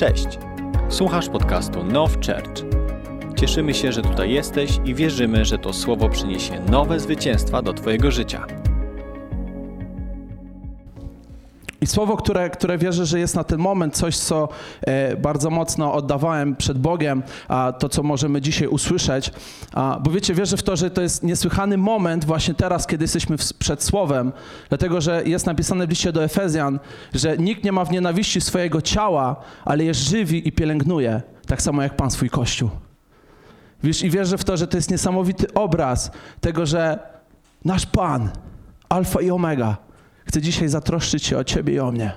Cześć! Słuchasz podcastu Now Church. Cieszymy się, że tutaj jesteś i wierzymy, że to słowo przyniesie nowe zwycięstwa do Twojego życia. I słowo, które, które wierzę, że jest na ten moment coś, co e, bardzo mocno oddawałem przed Bogiem, a to, co możemy dzisiaj usłyszeć. A, bo wiecie, wierzę w to, że to jest niesłychany moment właśnie teraz, kiedy jesteśmy przed Słowem, dlatego, że jest napisane w liście do Efezjan, że nikt nie ma w nienawiści swojego ciała, ale je żywi i pielęgnuje, tak samo jak Pan swój Kościół. Wiesz, i wierzę w to, że to jest niesamowity obraz tego, że nasz Pan, Alfa i Omega, chce dzisiaj zatroszczyć się o Ciebie i o mnie.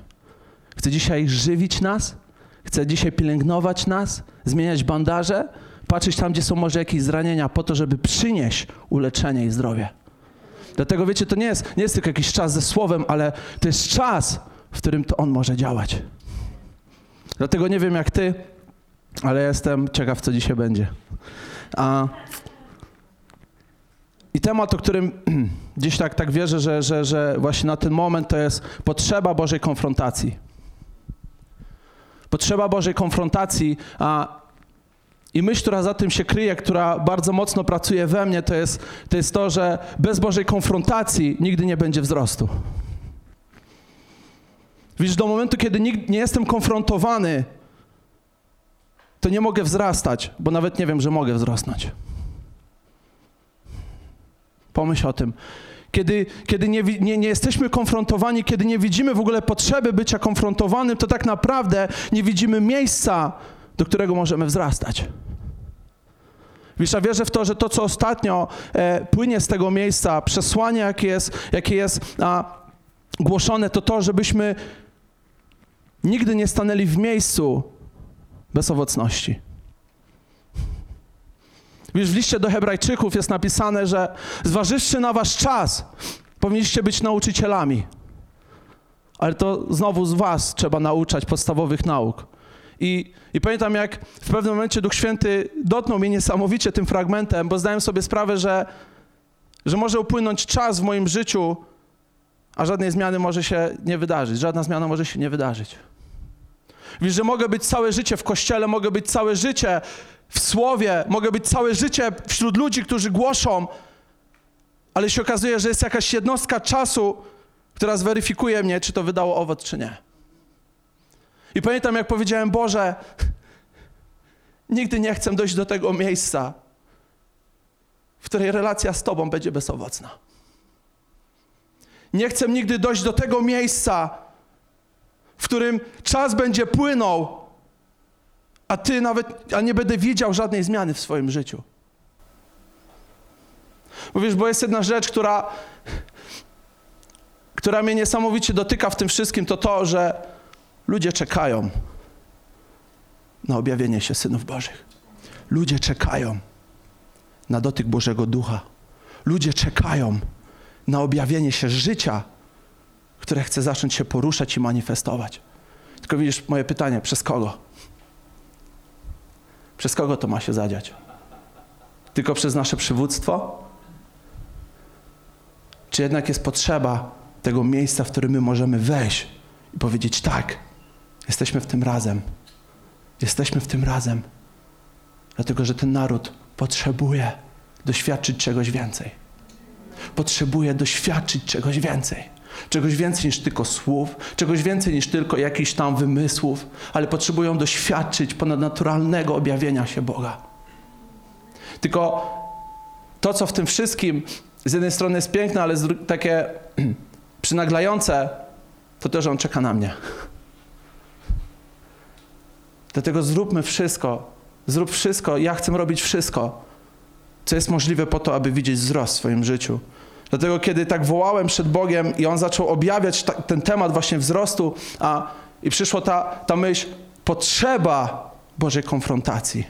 Chce dzisiaj żywić nas, chce dzisiaj pielęgnować nas, zmieniać bandaże, patrzeć tam, gdzie są może jakieś zranienia, po to, żeby przynieść uleczenie i zdrowie. Dlatego wiecie, to nie jest, nie jest tylko jakiś czas ze słowem, ale to jest czas, w którym to On może działać. Dlatego nie wiem jak Ty, ale jestem ciekaw, co dzisiaj będzie. A i temat, o którym gdzieś tak, tak wierzę, że, że, że właśnie na ten moment to jest potrzeba Bożej konfrontacji. Potrzeba Bożej konfrontacji, a i myśl, która za tym się kryje, która bardzo mocno pracuje we mnie, to jest to, jest to że bez Bożej konfrontacji nigdy nie będzie wzrostu. Widzisz, do momentu, kiedy nie jestem konfrontowany, to nie mogę wzrastać, bo nawet nie wiem, że mogę wzrosnąć. Pomyśl o tym. Kiedy, kiedy nie, nie, nie, jesteśmy konfrontowani, kiedy nie widzimy w ogóle potrzeby bycia konfrontowanym, to tak naprawdę nie widzimy miejsca, do którego możemy wzrastać. Wiesz, a wierzę w to, że to, co ostatnio e, płynie z tego miejsca, przesłanie, jakie jest, jakie jest a, głoszone, to to, żebyśmy nigdy nie stanęli w miejscu bez owocności. Wiesz, w liście do Hebrajczyków jest napisane, że zważywszy na wasz czas, powinniście być nauczycielami. Ale to znowu z was trzeba nauczać podstawowych nauk. I, I pamiętam, jak w pewnym momencie Duch Święty dotknął mnie niesamowicie tym fragmentem, bo zdałem sobie sprawę, że, że może upłynąć czas w moim życiu, a żadnej zmiany może się nie wydarzyć. Żadna zmiana może się nie wydarzyć. Wiesz, że mogę być całe życie w kościele, mogę być całe życie w słowie, mogę być całe życie wśród ludzi, którzy głoszą, ale się okazuje, że jest jakaś jednostka czasu, która zweryfikuje mnie, czy to wydało owoc, czy nie. I pamiętam, jak powiedziałem, Boże, nigdy nie chcę dojść do tego miejsca, w której relacja z Tobą będzie bezowocna. Nie chcę nigdy dojść do tego miejsca, w którym czas będzie płynął, a ty nawet, a nie będę widział żadnej zmiany w swoim życiu. Mówisz, bo jest jedna rzecz, która, która mnie niesamowicie dotyka w tym wszystkim, to to, że ludzie czekają na objawienie się synów Bożych. Ludzie czekają na dotyk Bożego Ducha. Ludzie czekają na objawienie się życia, które chce zacząć się poruszać i manifestować. Tylko widzisz, moje pytanie, przez kogo? Przez kogo to ma się zadziać? Tylko przez nasze przywództwo? Czy jednak jest potrzeba tego miejsca, w którym my możemy wejść i powiedzieć: tak, jesteśmy w tym razem. Jesteśmy w tym razem. Dlatego, że ten naród potrzebuje doświadczyć czegoś więcej. Potrzebuje doświadczyć czegoś więcej. Czegoś więcej niż tylko słów, czegoś więcej niż tylko jakichś tam wymysłów, ale potrzebują doświadczyć ponadnaturalnego objawienia się Boga. Tylko to, co w tym wszystkim z jednej strony jest piękne, ale takie przynaglające, to to, że On czeka na mnie. Dlatego zróbmy wszystko, zrób wszystko, ja chcę robić wszystko, co jest możliwe po to, aby widzieć wzrost w swoim życiu. Dlatego, kiedy tak wołałem przed Bogiem i On zaczął objawiać ta, ten temat właśnie wzrostu, a, i przyszła ta, ta myśl, potrzeba Bożej konfrontacji.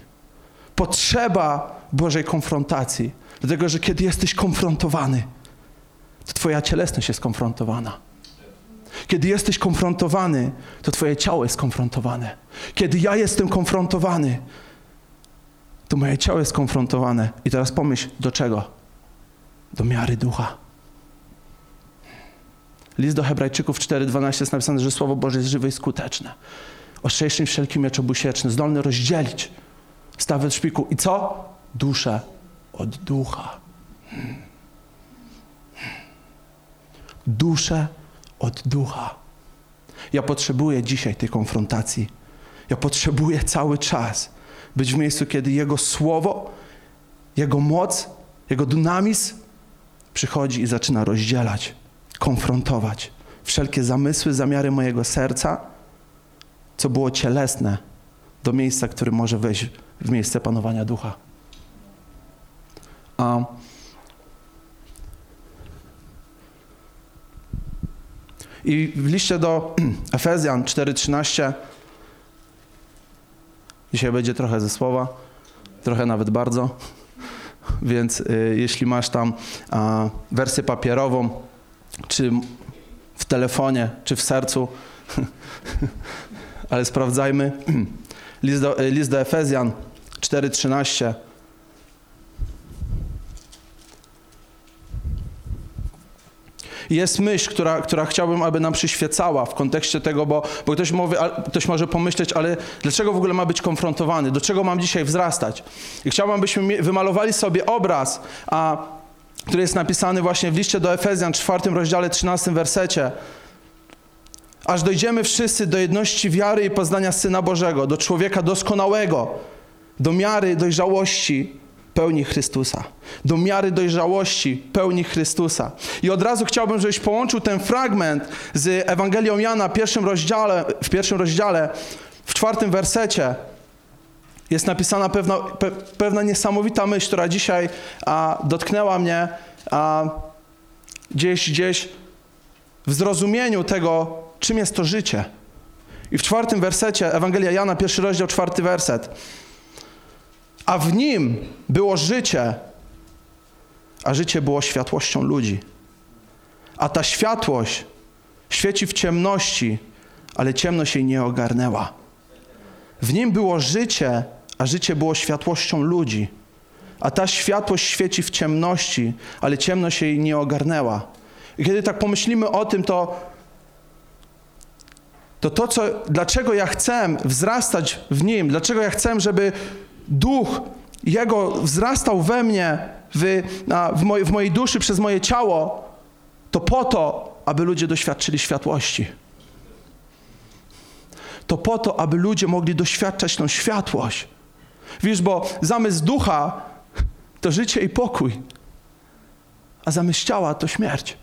Potrzeba Bożej konfrontacji. Dlatego, że kiedy jesteś konfrontowany, to Twoja cielesność jest konfrontowana. Kiedy jesteś konfrontowany, to Twoje ciało jest konfrontowane. Kiedy ja jestem konfrontowany, to moje ciało jest konfrontowane. I teraz pomyśl, do czego? Do miary ducha. List do Hebrajczyków 4:12 jest napisane, że Słowo Boże jest żywe i skuteczne. ostrzejszy wszelki miecz obusieczny, zdolny rozdzielić stawy od szpiku. I co? Duszę od ducha. Duszę od ducha. Ja potrzebuję dzisiaj tej konfrontacji. Ja potrzebuję cały czas być w miejscu, kiedy Jego słowo, Jego moc, Jego dynamizm przychodzi i zaczyna rozdzielać, konfrontować wszelkie zamysły, zamiary mojego serca, co było cielesne, do miejsca, który może wejść w miejsce panowania ducha. A I w liście do Efezjan 4:13 dzisiaj będzie trochę ze słowa, trochę nawet bardzo. Więc y, jeśli masz tam wersję papierową, czy w telefonie, czy w sercu, ale sprawdzajmy. List do, y, list do Efezjan 4:13. Jest myśl, która, która chciałbym, aby nam przyświecała w kontekście tego, bo, bo ktoś, mówi, ktoś może pomyśleć, ale dlaczego w ogóle ma być konfrontowany? Do czego mam dzisiaj wzrastać? I chciałbym, abyśmy wymalowali sobie obraz, a, który jest napisany właśnie w liście do Efezjan, czwartym rozdziale, 13 wersecie. Aż dojdziemy wszyscy do jedności wiary i poznania Syna Bożego, do człowieka doskonałego, do miary dojrzałości, pełni Chrystusa. Do miary dojrzałości pełni Chrystusa. I od razu chciałbym, żebyś połączył ten fragment z Ewangelią Jana w pierwszym rozdziale, w, pierwszym rozdziale, w czwartym wersecie. Jest napisana pewna, pe, pewna niesamowita myśl, która dzisiaj a, dotknęła mnie a, gdzieś, gdzieś w zrozumieniu tego, czym jest to życie. I w czwartym wersecie, Ewangelia Jana, pierwszy rozdział, czwarty werset a w nim było życie, a życie było światłością ludzi. A ta światłość świeci w ciemności, ale ciemność jej nie ogarnęła. W nim było życie, a życie było światłością ludzi. A ta światłość świeci w ciemności, ale ciemność jej nie ogarnęła. I kiedy tak pomyślimy o tym, to to, to co, dlaczego ja chcę wzrastać w nim, dlaczego ja chcę, żeby duch Jego wzrastał we mnie, w, w, moj, w mojej duszy, przez moje ciało, to po to, aby ludzie doświadczyli światłości. To po to, aby ludzie mogli doświadczać tą światłość. Wiesz, bo zamysł ducha to życie i pokój, a zamysł ciała to śmierć.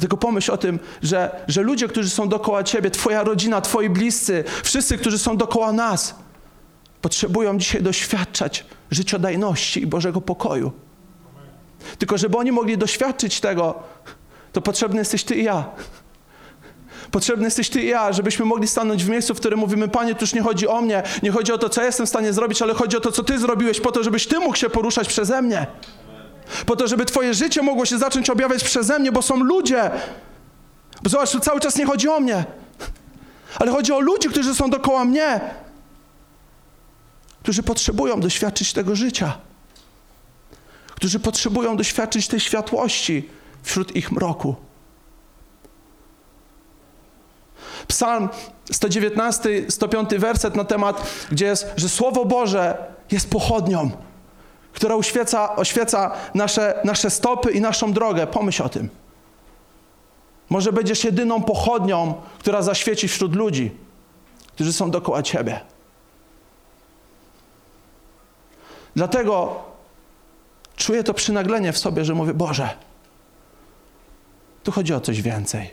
Tylko pomyśl o tym, że, że ludzie, którzy są dookoła ciebie, twoja rodzina, twoi bliscy, wszyscy, którzy są dookoła nas, potrzebują dzisiaj doświadczać życiodajności i Bożego pokoju. Tylko żeby oni mogli doświadczyć tego, to potrzebny jesteś Ty i ja. Potrzebny jesteś Ty i ja, żebyśmy mogli stanąć w miejscu, w którym mówimy, Panie, tu już nie chodzi o mnie, nie chodzi o to, co jestem w stanie zrobić, ale chodzi o to, co Ty zrobiłeś, po to, żebyś Ty mógł się poruszać przeze mnie. Po to, żeby Twoje życie mogło się zacząć objawiać przeze mnie, bo są ludzie. Bo zobacz, tu cały czas nie chodzi o mnie, ale chodzi o ludzi, którzy są dookoła mnie, którzy potrzebują doświadczyć tego życia, którzy potrzebują doświadczyć tej światłości wśród ich mroku. Psalm 119, 105 werset na temat, gdzie jest, że Słowo Boże jest pochodnią, która oświeca, oświeca nasze, nasze stopy i naszą drogę. Pomyśl o tym. Może będziesz jedyną pochodnią, która zaświeci wśród ludzi, którzy są dookoła Ciebie. Dlatego czuję to przynaglenie w sobie, że mówię: Boże, tu chodzi o coś więcej.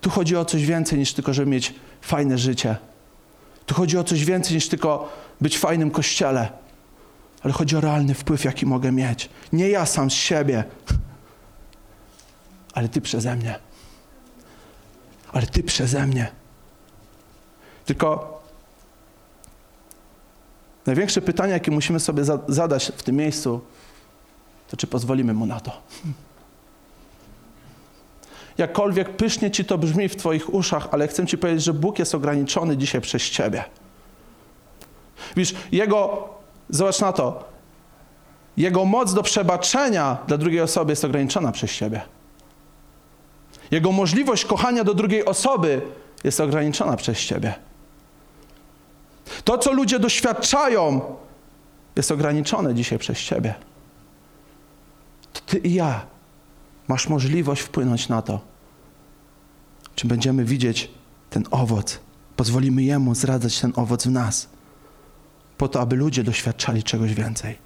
Tu chodzi o coś więcej niż tylko, żeby mieć fajne życie. Tu chodzi o coś więcej niż tylko być w fajnym kościele. Ale chodzi o realny wpływ, jaki mogę mieć. Nie ja sam z siebie, ale Ty przeze mnie. Ale Ty przeze mnie. Tylko Największe pytanie, jakie musimy sobie za zadać w tym miejscu, to czy pozwolimy mu na to. Jakkolwiek pysznie ci to brzmi w Twoich uszach, ale chcę Ci powiedzieć, że Bóg jest ograniczony dzisiaj przez Ciebie. Wiesz, Jego, zobacz na to, Jego moc do przebaczenia dla drugiej osoby jest ograniczona przez Ciebie. Jego możliwość kochania do drugiej osoby jest ograniczona przez Ciebie. To, co ludzie doświadczają, jest ograniczone dzisiaj przez Ciebie. To Ty i ja masz możliwość wpłynąć na to, czy będziemy widzieć ten owoc. Pozwolimy Jemu zradzać ten owoc w nas, po to, aby ludzie doświadczali czegoś więcej.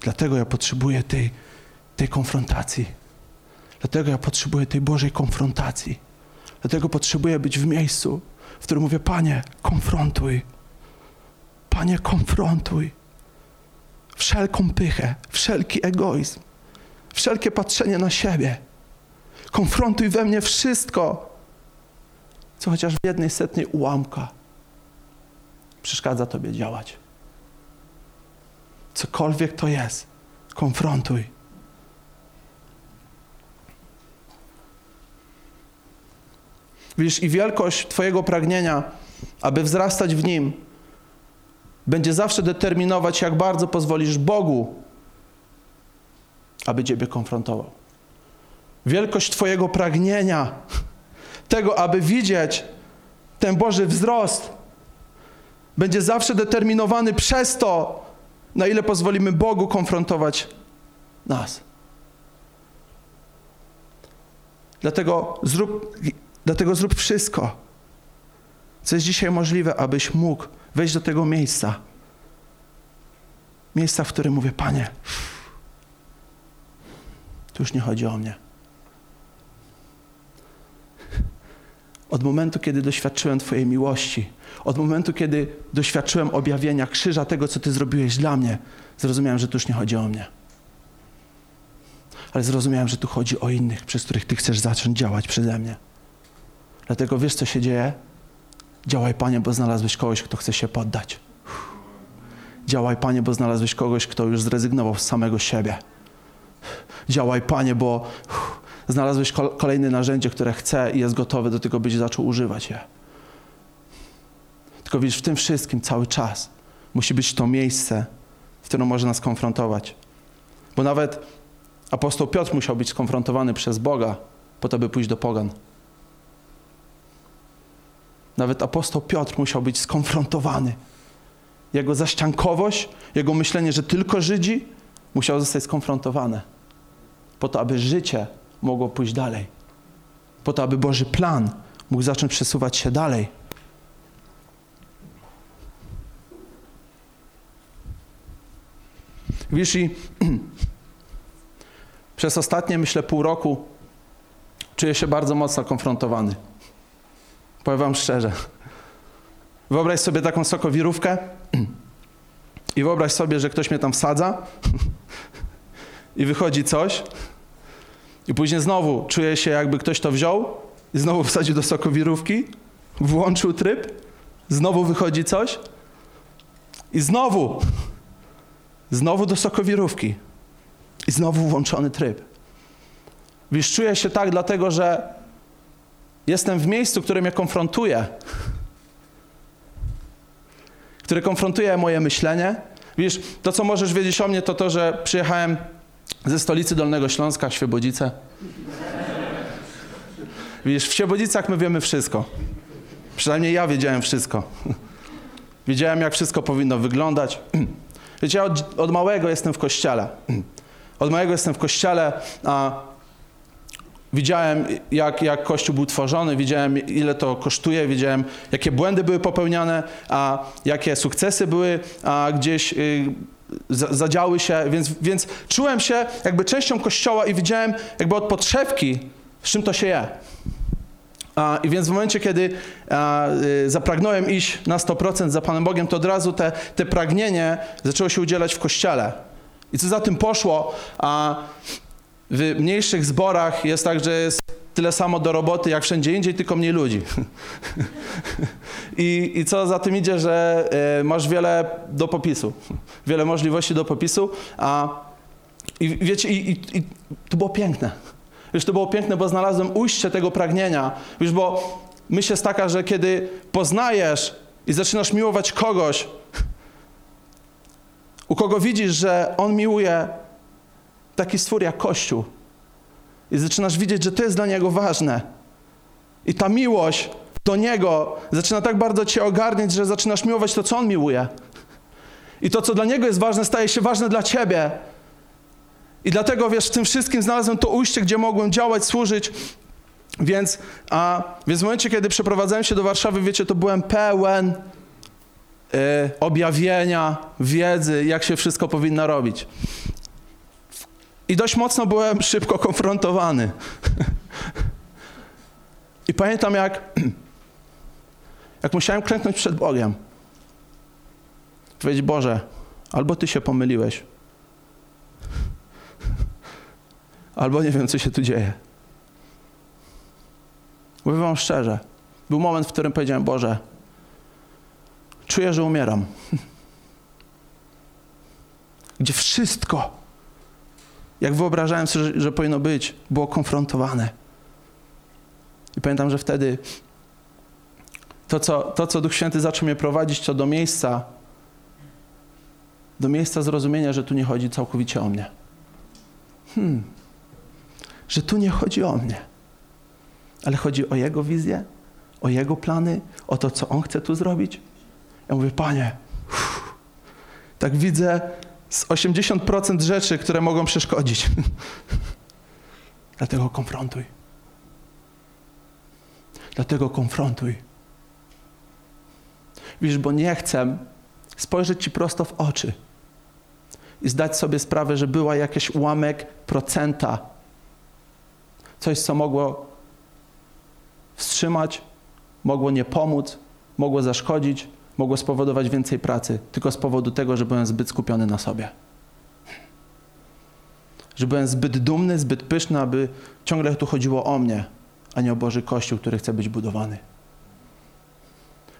Dlatego ja potrzebuję tej, tej konfrontacji. Dlatego ja potrzebuję tej Bożej konfrontacji. Dlatego potrzebuję być w miejscu, w którym mówię: Panie, konfrontuj. Panie, konfrontuj. Wszelką pychę, wszelki egoizm, wszelkie patrzenie na siebie. Konfrontuj we mnie wszystko, co chociaż w jednej setnej ułamka przeszkadza Tobie działać. Cokolwiek to jest, konfrontuj. Widzisz, i wielkość Twojego pragnienia, aby wzrastać w nim, będzie zawsze determinować, jak bardzo pozwolisz Bogu, aby Ciebie konfrontował. Wielkość Twojego pragnienia, tego, aby widzieć ten Boży wzrost, będzie zawsze determinowany przez to, na ile pozwolimy Bogu konfrontować nas. Dlatego zrób, dlatego zrób wszystko, co jest dzisiaj możliwe, abyś mógł wejść do tego miejsca. Miejsca, w którym mówię, Panie, tu już nie chodzi o mnie. Od momentu, kiedy doświadczyłem Twojej miłości, od momentu, kiedy doświadczyłem objawienia krzyża tego, co Ty zrobiłeś dla mnie, zrozumiałem, że tu już nie chodzi o mnie. Ale zrozumiałem, że tu chodzi o innych, przez których Ty chcesz zacząć działać przeze mnie. Dlatego wiesz, co się dzieje? Działaj, Panie, bo znalazłeś kogoś, kto chce się poddać. Działaj, Panie, bo znalazłeś kogoś, kto już zrezygnował z samego siebie. Działaj, Panie, bo znalazłeś kolejne narzędzie, które chce i jest gotowe do tego, byś zaczął używać je. Tylko widzisz, w tym wszystkim cały czas musi być to miejsce, w którym może nas konfrontować. Bo nawet apostoł Piotr musiał być skonfrontowany przez Boga po to, by pójść do pogan. Nawet apostoł Piotr musiał być skonfrontowany. Jego zaściankowość, jego myślenie, że tylko Żydzi, musiało zostać skonfrontowane. Po to, aby życie mogło pójść dalej. Po to, aby Boży plan mógł zacząć przesuwać się dalej. Wiesz, i przez ostatnie, myślę, pół roku czuję się bardzo mocno konfrontowany. Powiem wam szczerze. Wyobraź sobie taką sokowirówkę i wyobraź sobie, że ktoś mnie tam wsadza i wychodzi coś i później znowu czuję się, jakby ktoś to wziął i znowu wsadził do sokowirówki, włączył tryb, znowu wychodzi coś i znowu, znowu do sokowirówki i znowu włączony tryb. Wiesz, czuję się tak dlatego, że jestem w miejscu, które mnie konfrontuje, które konfrontuje moje myślenie. Wiesz, to co możesz wiedzieć o mnie, to to, że przyjechałem ze stolicy Dolnego Śląska, Świebodzice. Wiesz, w Świebodzicach my wiemy wszystko. Przynajmniej ja wiedziałem wszystko. Wiedziałem, jak wszystko powinno wyglądać. Wiecie, ja od, od małego jestem w kościele. Od małego jestem w kościele, a Widziałem, jak, jak Kościół był tworzony, widziałem, ile to kosztuje, widziałem, jakie błędy były popełniane, a jakie sukcesy były a gdzieś y, zadziały się, więc, więc czułem się jakby częścią Kościoła i widziałem jakby od podszewki, z czym to się je. A, I więc w momencie, kiedy a, y, zapragnąłem iść na 100% za Panem Bogiem, to od razu te, te pragnienie zaczęło się udzielać w Kościele. I co za tym poszło, a w mniejszych zborach jest tak, że jest tyle samo do roboty jak wszędzie indziej, tylko mniej ludzi. I, I co za tym idzie, że y, masz wiele do popisu, wiele możliwości do popisu, a i wiecie, i, i, i to było piękne. Wiesz, to było piękne, bo znalazłem ujście tego pragnienia. Wiesz, bo myśl jest taka, że kiedy poznajesz i zaczynasz miłować kogoś, u kogo widzisz, że on miłuje taki stwór jak Kościół. I zaczynasz widzieć, że to jest dla niego ważne. I ta miłość do Niego, zaczyna tak bardzo Cię ogarniać, że zaczynasz miłować to, co On miłuje. I to, co dla Niego jest ważne, staje się ważne dla Ciebie. I dlatego, wiesz, w tym wszystkim znalazłem to ujście, gdzie mogłem działać, służyć. Więc, a, więc w momencie, kiedy przeprowadzałem się do Warszawy, wiecie, to byłem pełen y, objawienia, wiedzy, jak się wszystko powinno robić. I dość mocno byłem szybko konfrontowany. I pamiętam, jak, jak musiałem klęknąć przed Bogiem. Powiedzieć, Boże, albo Ty się pomyliłeś, albo nie wiem, co się tu dzieje. Mówię wam szczerze, był moment, w którym powiedziałem, Boże, czuję, że umieram. Gdzie wszystko, jak wyobrażałem sobie, że, że powinno być, było konfrontowane. I pamiętam, że wtedy to co, to, co Duch Święty zaczął mnie prowadzić, to do miejsca, do miejsca zrozumienia, że tu nie chodzi całkowicie o mnie. Hmm. Że tu nie chodzi o mnie, ale chodzi o Jego wizję, o Jego plany, o to, co On chce tu zrobić. Ja mówię, Panie, uff, tak widzę z 80% rzeczy, które mogą przeszkodzić. Dlatego konfrontuj. Dlatego konfrontuj. Wiesz, bo nie chcę spojrzeć Ci prosto w oczy i zdać sobie sprawę, że była jakiś ułamek procenta. Coś, co mogło wstrzymać, mogło nie pomóc, mogło zaszkodzić, mogło spowodować więcej pracy, tylko z powodu tego, że byłem zbyt skupiony na sobie. Że byłem zbyt dumny, zbyt pyszny, aby ciągle tu chodziło o mnie, a nie o Boży Kościół, który chce być budowany.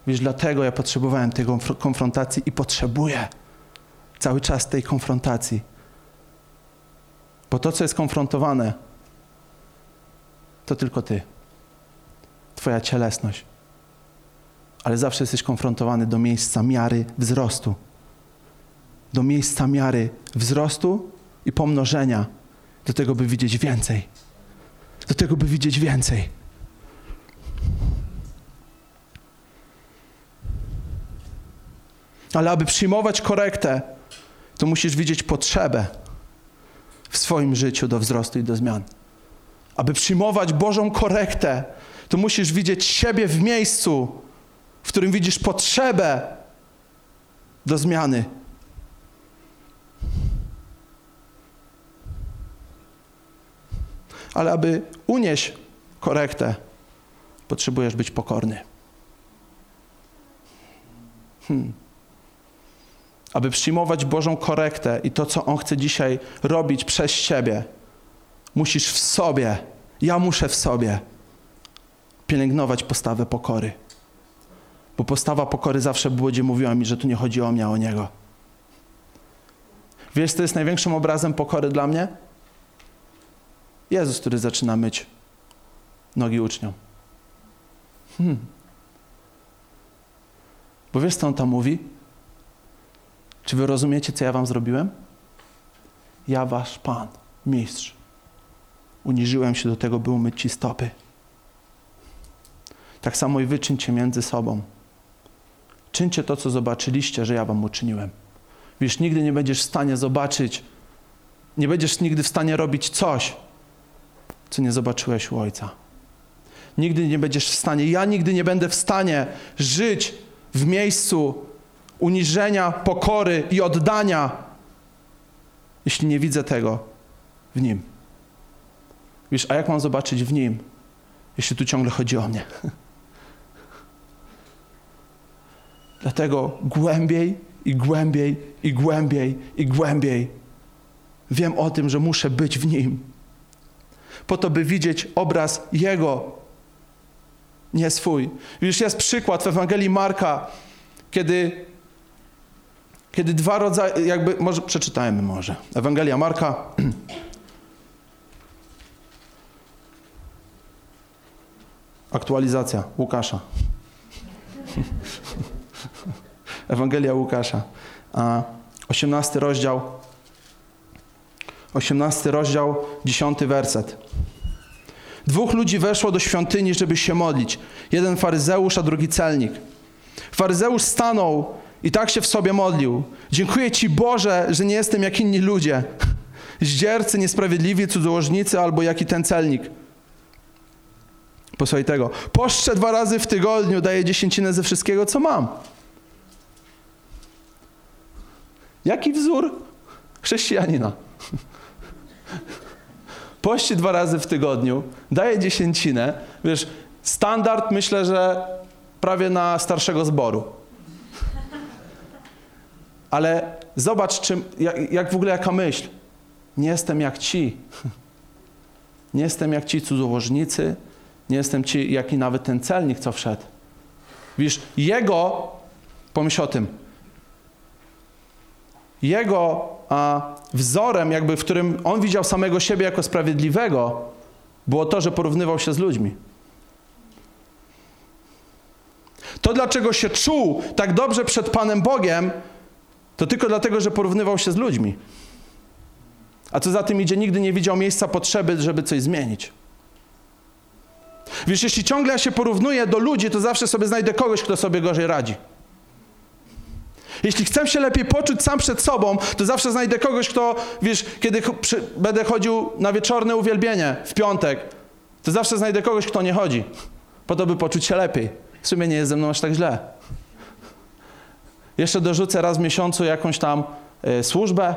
Wiesz, dlatego ja potrzebowałem tej konfrontacji i potrzebuję cały czas tej konfrontacji. Bo to, co jest konfrontowane, to tylko ty. Twoja cielesność. Ale zawsze jesteś konfrontowany do miejsca miary wzrostu. Do miejsca miary wzrostu i pomnożenia. Do tego, by widzieć więcej. Do tego, by widzieć więcej. Ale aby przyjmować korektę, to musisz widzieć potrzebę w swoim życiu do wzrostu i do zmian. Aby przyjmować Bożą korektę, to musisz widzieć siebie w miejscu, w którym widzisz potrzebę do zmiany. Ale aby unieść korektę, potrzebujesz być pokorny. Hmm aby przyjmować Bożą korektę i to, co On chce dzisiaj robić przez Ciebie, musisz w sobie, ja muszę w sobie pielęgnować postawę pokory. Bo postawa pokory zawsze było, gdzie mówiła mi, że tu nie chodzi o mnie, a o Niego. Wiesz, co jest największym obrazem pokory dla mnie? Jezus, który zaczyna myć nogi uczniom. Hmm. Bo wiesz, co On tam mówi? Czy wy rozumiecie, co ja wam zrobiłem? Ja, wasz Pan, mistrz, uniżyłem się do tego, by umyć ci stopy. Tak samo i wy czyńcie między sobą. Czyńcie to, co zobaczyliście, że ja wam uczyniłem. Wiesz, nigdy nie będziesz w stanie zobaczyć, nie będziesz nigdy w stanie robić coś, co nie zobaczyłeś u Ojca. Nigdy nie będziesz w stanie, ja nigdy nie będę w stanie żyć w miejscu, uniżenia, pokory i oddania, jeśli nie widzę tego w Nim. Wiesz, a jak mam zobaczyć w Nim, jeśli tu ciągle chodzi o mnie? Dlatego głębiej i głębiej i głębiej i głębiej wiem o tym, że muszę być w Nim. Po to, by widzieć obraz Jego, nie swój. Wiesz, jest przykład w Ewangelii Marka, kiedy kiedy dwa rodzaje, jakby, może przeczytajmy może. Ewangelia Marka. Aktualizacja Łukasza. Ewangelia Łukasza. 18 rozdział. 18 rozdział, 10 werset. Dwóch ludzi weszło do świątyni, żeby się modlić. Jeden faryzeusz, a drugi celnik. Faryzeusz stanął i tak się w sobie modlił. Dziękuję Ci Boże, że nie jestem jak inni ludzie. Zdziercy, niesprawiedliwi, cudzołożnicy albo jaki ten celnik. Posłuchaj tego. Poszczę dwa razy w tygodniu, daję dziesięcinę ze wszystkiego, co mam. Jaki wzór chrześcijanina? Pości dwa razy w tygodniu, daje dziesięcinę. Wiesz, standard myślę, że prawie na starszego zboru. Ale zobacz, czym, jak, jak w ogóle jaka myśl. Nie jestem jak ci. Nie jestem jak ci cudzołożnicy. Nie jestem ci, jak i nawet ten celnik, co wszedł. Wiesz, jego, pomyśl o tym, jego a, wzorem, jakby w którym on widział samego siebie jako sprawiedliwego, było to, że porównywał się z ludźmi. To, dlaczego się czuł tak dobrze przed Panem Bogiem, to tylko dlatego, że porównywał się z ludźmi. A co za tym idzie, nigdy nie widział miejsca potrzeby, żeby coś zmienić. Wiesz, jeśli ciągle ja się porównuję do ludzi, to zawsze sobie znajdę kogoś, kto sobie gorzej radzi. Jeśli chcę się lepiej poczuć sam przed sobą, to zawsze znajdę kogoś, kto, wiesz, kiedy przy, będę chodził na wieczorne uwielbienie w piątek, to zawsze znajdę kogoś, kto nie chodzi, po to, by poczuć się lepiej. W sumie nie jest ze mną aż tak źle. Jeszcze dorzucę raz w miesiącu jakąś tam y, służbę,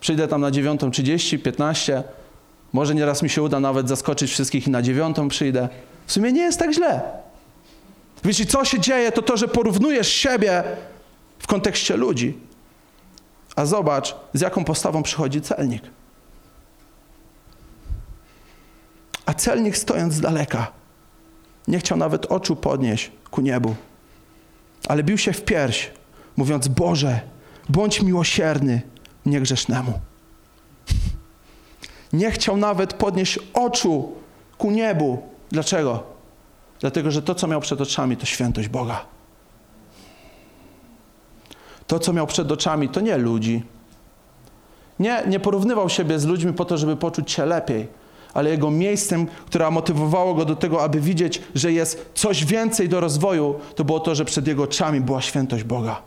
przyjdę tam na 9.30, 15, może nieraz mi się uda nawet zaskoczyć wszystkich i na dziewiątą przyjdę. W sumie nie jest tak źle. Wiecie, co się dzieje, to to, że porównujesz siebie w kontekście ludzi. A zobacz, z jaką postawą przychodzi celnik. A celnik stojąc z daleka, nie chciał nawet oczu podnieść ku niebu, ale bił się w pierś, mówiąc: Boże, bądź miłosierny niegrzesznemu. Nie chciał nawet podnieść oczu ku niebu. Dlaczego? Dlatego, że to, co miał przed oczami, to świętość Boga. To, co miał przed oczami, to nie ludzi. Nie, nie porównywał siebie z ludźmi po to, żeby poczuć się lepiej, ale jego miejscem, które motywowało go do tego, aby widzieć, że jest coś więcej do rozwoju, to było to, że przed jego oczami była świętość Boga.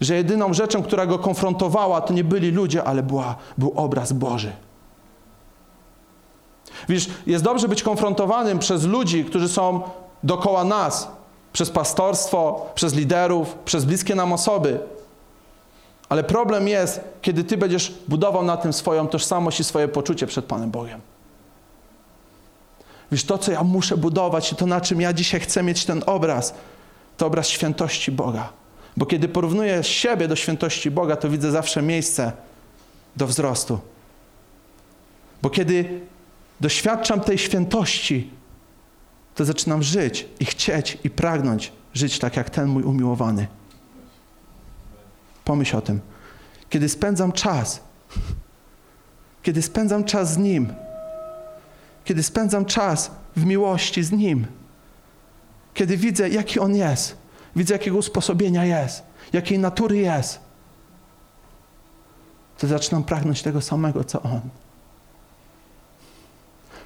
Że jedyną rzeczą, która go konfrontowała, to nie byli ludzie, ale była, był obraz Boży. Wiesz, jest dobrze być konfrontowanym przez ludzi, którzy są dokoła nas, przez pastorstwo, przez liderów, przez bliskie nam osoby. Ale problem jest, kiedy ty będziesz budował na tym swoją tożsamość i swoje poczucie przed Panem Bogiem. Wiesz, to, co ja muszę budować i to, na czym ja dzisiaj chcę mieć ten obraz, to obraz świętości Boga. Bo kiedy porównuję siebie do świętości Boga, to widzę zawsze miejsce do wzrostu. Bo kiedy doświadczam tej świętości, to zaczynam żyć i chcieć i pragnąć żyć tak jak ten mój umiłowany. Pomyśl o tym. Kiedy spędzam czas, kiedy spędzam czas z Nim, kiedy spędzam czas w miłości z Nim, kiedy widzę, jaki On jest, widzę, jakiego usposobienia jest, jakiej natury jest, to zaczynam pragnąć tego samego, co On.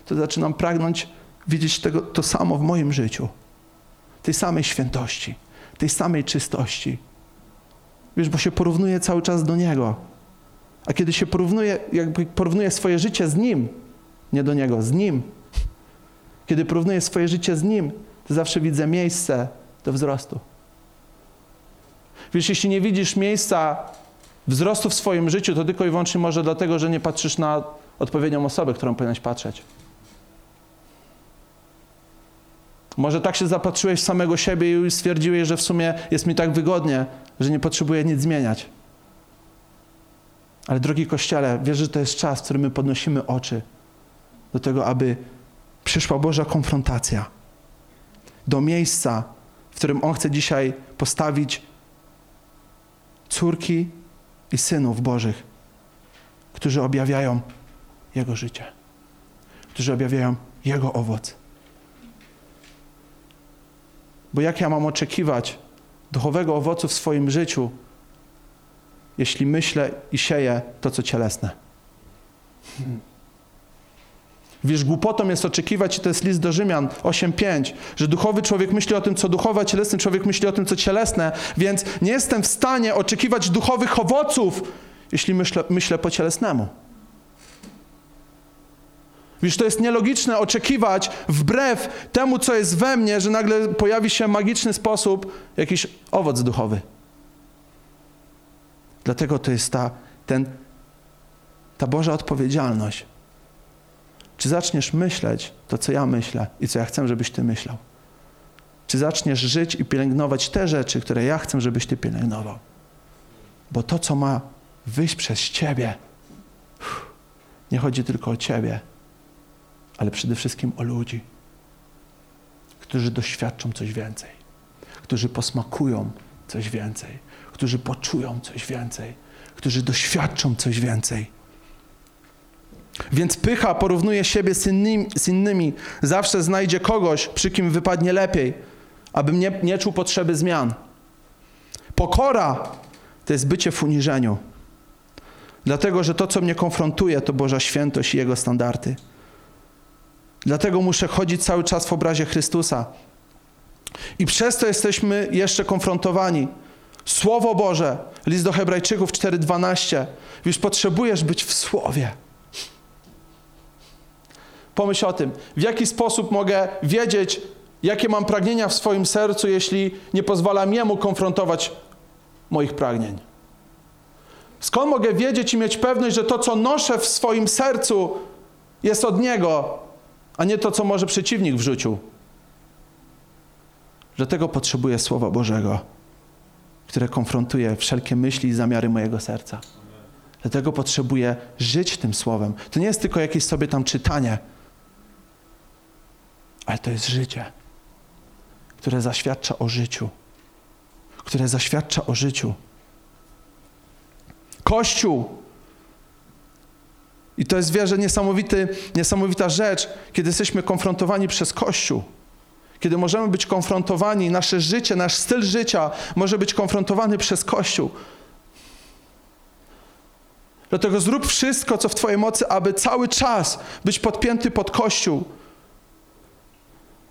To zaczynam pragnąć widzieć tego, to samo w moim życiu. Tej samej świętości, tej samej czystości. Wiesz, bo się porównuje cały czas do Niego. A kiedy się porównuje, jakby porównuje swoje życie z Nim, nie do Niego, z Nim. Kiedy porównuję swoje życie z Nim, to zawsze widzę miejsce do wzrostu. Wiesz, jeśli nie widzisz miejsca wzrostu w swoim życiu, to tylko i wyłącznie może dlatego, że nie patrzysz na odpowiednią osobę, którą powinieneś patrzeć. Może tak się zapatrzyłeś w samego siebie i stwierdziłeś, że w sumie jest mi tak wygodnie, że nie potrzebuję nic zmieniać. Ale drogi Kościele, wierzę, że to jest czas, w którym my podnosimy oczy do tego, aby przyszła Boża konfrontacja do miejsca, w którym On chce dzisiaj postawić córki i synów Bożych, którzy objawiają Jego życie, którzy objawiają Jego owoc. Bo jak ja mam oczekiwać duchowego owocu w swoim życiu, jeśli myślę i sieję to, co cielesne? Wiesz, głupotą jest oczekiwać, i to jest list do Rzymian 8.5, że duchowy człowiek myśli o tym, co duchowe, a cielesny człowiek myśli o tym, co cielesne, więc nie jestem w stanie oczekiwać duchowych owoców, jeśli myślę, myślę po cielesnemu. Wiesz, to jest nielogiczne oczekiwać wbrew temu, co jest we mnie, że nagle pojawi się magiczny sposób jakiś owoc duchowy. Dlatego to jest ta, ten, ta Boża odpowiedzialność. Czy zaczniesz myśleć to, co ja myślę i co ja chcę, żebyś ty myślał? Czy zaczniesz żyć i pielęgnować te rzeczy, które ja chcę, żebyś ty pielęgnował? Bo to, co ma wyjść przez ciebie, nie chodzi tylko o ciebie, ale przede wszystkim o ludzi, którzy doświadczą coś więcej, którzy posmakują coś więcej, którzy poczują coś więcej, którzy doświadczą coś więcej. Więc pycha porównuje siebie z innymi, z innymi. Zawsze znajdzie kogoś, przy kim wypadnie lepiej, abym nie, nie czuł potrzeby zmian. Pokora to jest bycie w uniżeniu. Dlatego, że to, co mnie konfrontuje, to Boża świętość i Jego standardy. Dlatego muszę chodzić cały czas w obrazie Chrystusa. I przez to jesteśmy jeszcze konfrontowani. Słowo Boże, list do Hebrajczyków 4:12. Już potrzebujesz być w słowie. Pomyśl o tym, w jaki sposób mogę wiedzieć, jakie mam pragnienia w swoim sercu, jeśli nie pozwalam jemu konfrontować moich pragnień. Skąd mogę wiedzieć i mieć pewność, że to, co noszę w swoim sercu, jest od niego, a nie to, co może przeciwnik w życiu? Dlatego potrzebuję Słowa Bożego, które konfrontuje wszelkie myśli i zamiary mojego serca. Dlatego potrzebuję żyć tym Słowem. To nie jest tylko jakieś sobie tam czytanie, ale to jest życie, które zaświadcza o życiu. Które zaświadcza o życiu. Kościół. I to jest wierzę niesamowity, niesamowita rzecz, kiedy jesteśmy konfrontowani przez Kościół. Kiedy możemy być konfrontowani, nasze życie, nasz styl życia może być konfrontowany przez Kościół. Dlatego zrób wszystko, co w Twojej mocy, aby cały czas być podpięty pod Kościół.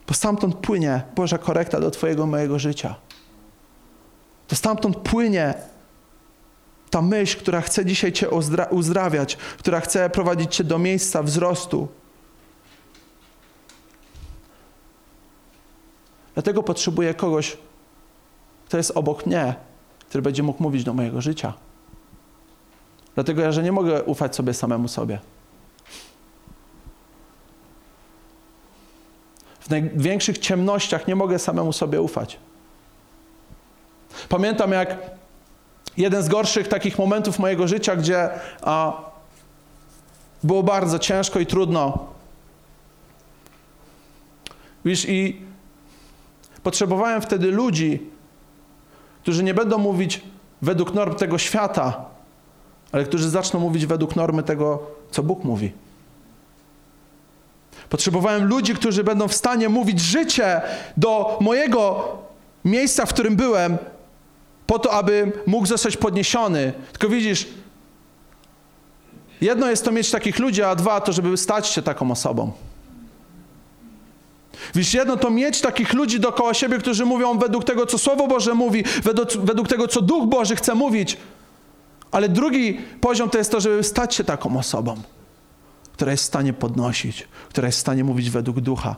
Bo stamtąd płynie Boża korekta do Twojego mojego życia. To stamtąd płynie ta myśl, która chce dzisiaj Cię uzdrawiać, która chce prowadzić Cię do miejsca wzrostu. Dlatego potrzebuję kogoś, kto jest obok mnie, który będzie mógł mówić do mojego życia. Dlatego że nie mogę ufać sobie samemu sobie. W największych ciemnościach nie mogę samemu sobie ufać. Pamiętam, jak jeden z gorszych takich momentów mojego życia, gdzie a, było bardzo ciężko i trudno. Wiesz, i potrzebowałem wtedy ludzi, którzy nie będą mówić według norm tego świata, ale którzy zaczną mówić według normy tego, co Bóg mówi. Potrzebowałem ludzi, którzy będą w stanie mówić życie do mojego miejsca, w którym byłem, po to, aby mógł zostać podniesiony. Tylko widzisz, jedno jest to mieć takich ludzi, a dwa to, żeby stać się taką osobą. Wiesz, jedno to mieć takich ludzi dookoła siebie, którzy mówią według tego, co Słowo Boże mówi, według, według tego, co Duch Boży chce mówić. Ale drugi poziom to jest to, żeby stać się taką osobą która jest w stanie podnosić, która jest w stanie mówić według ducha.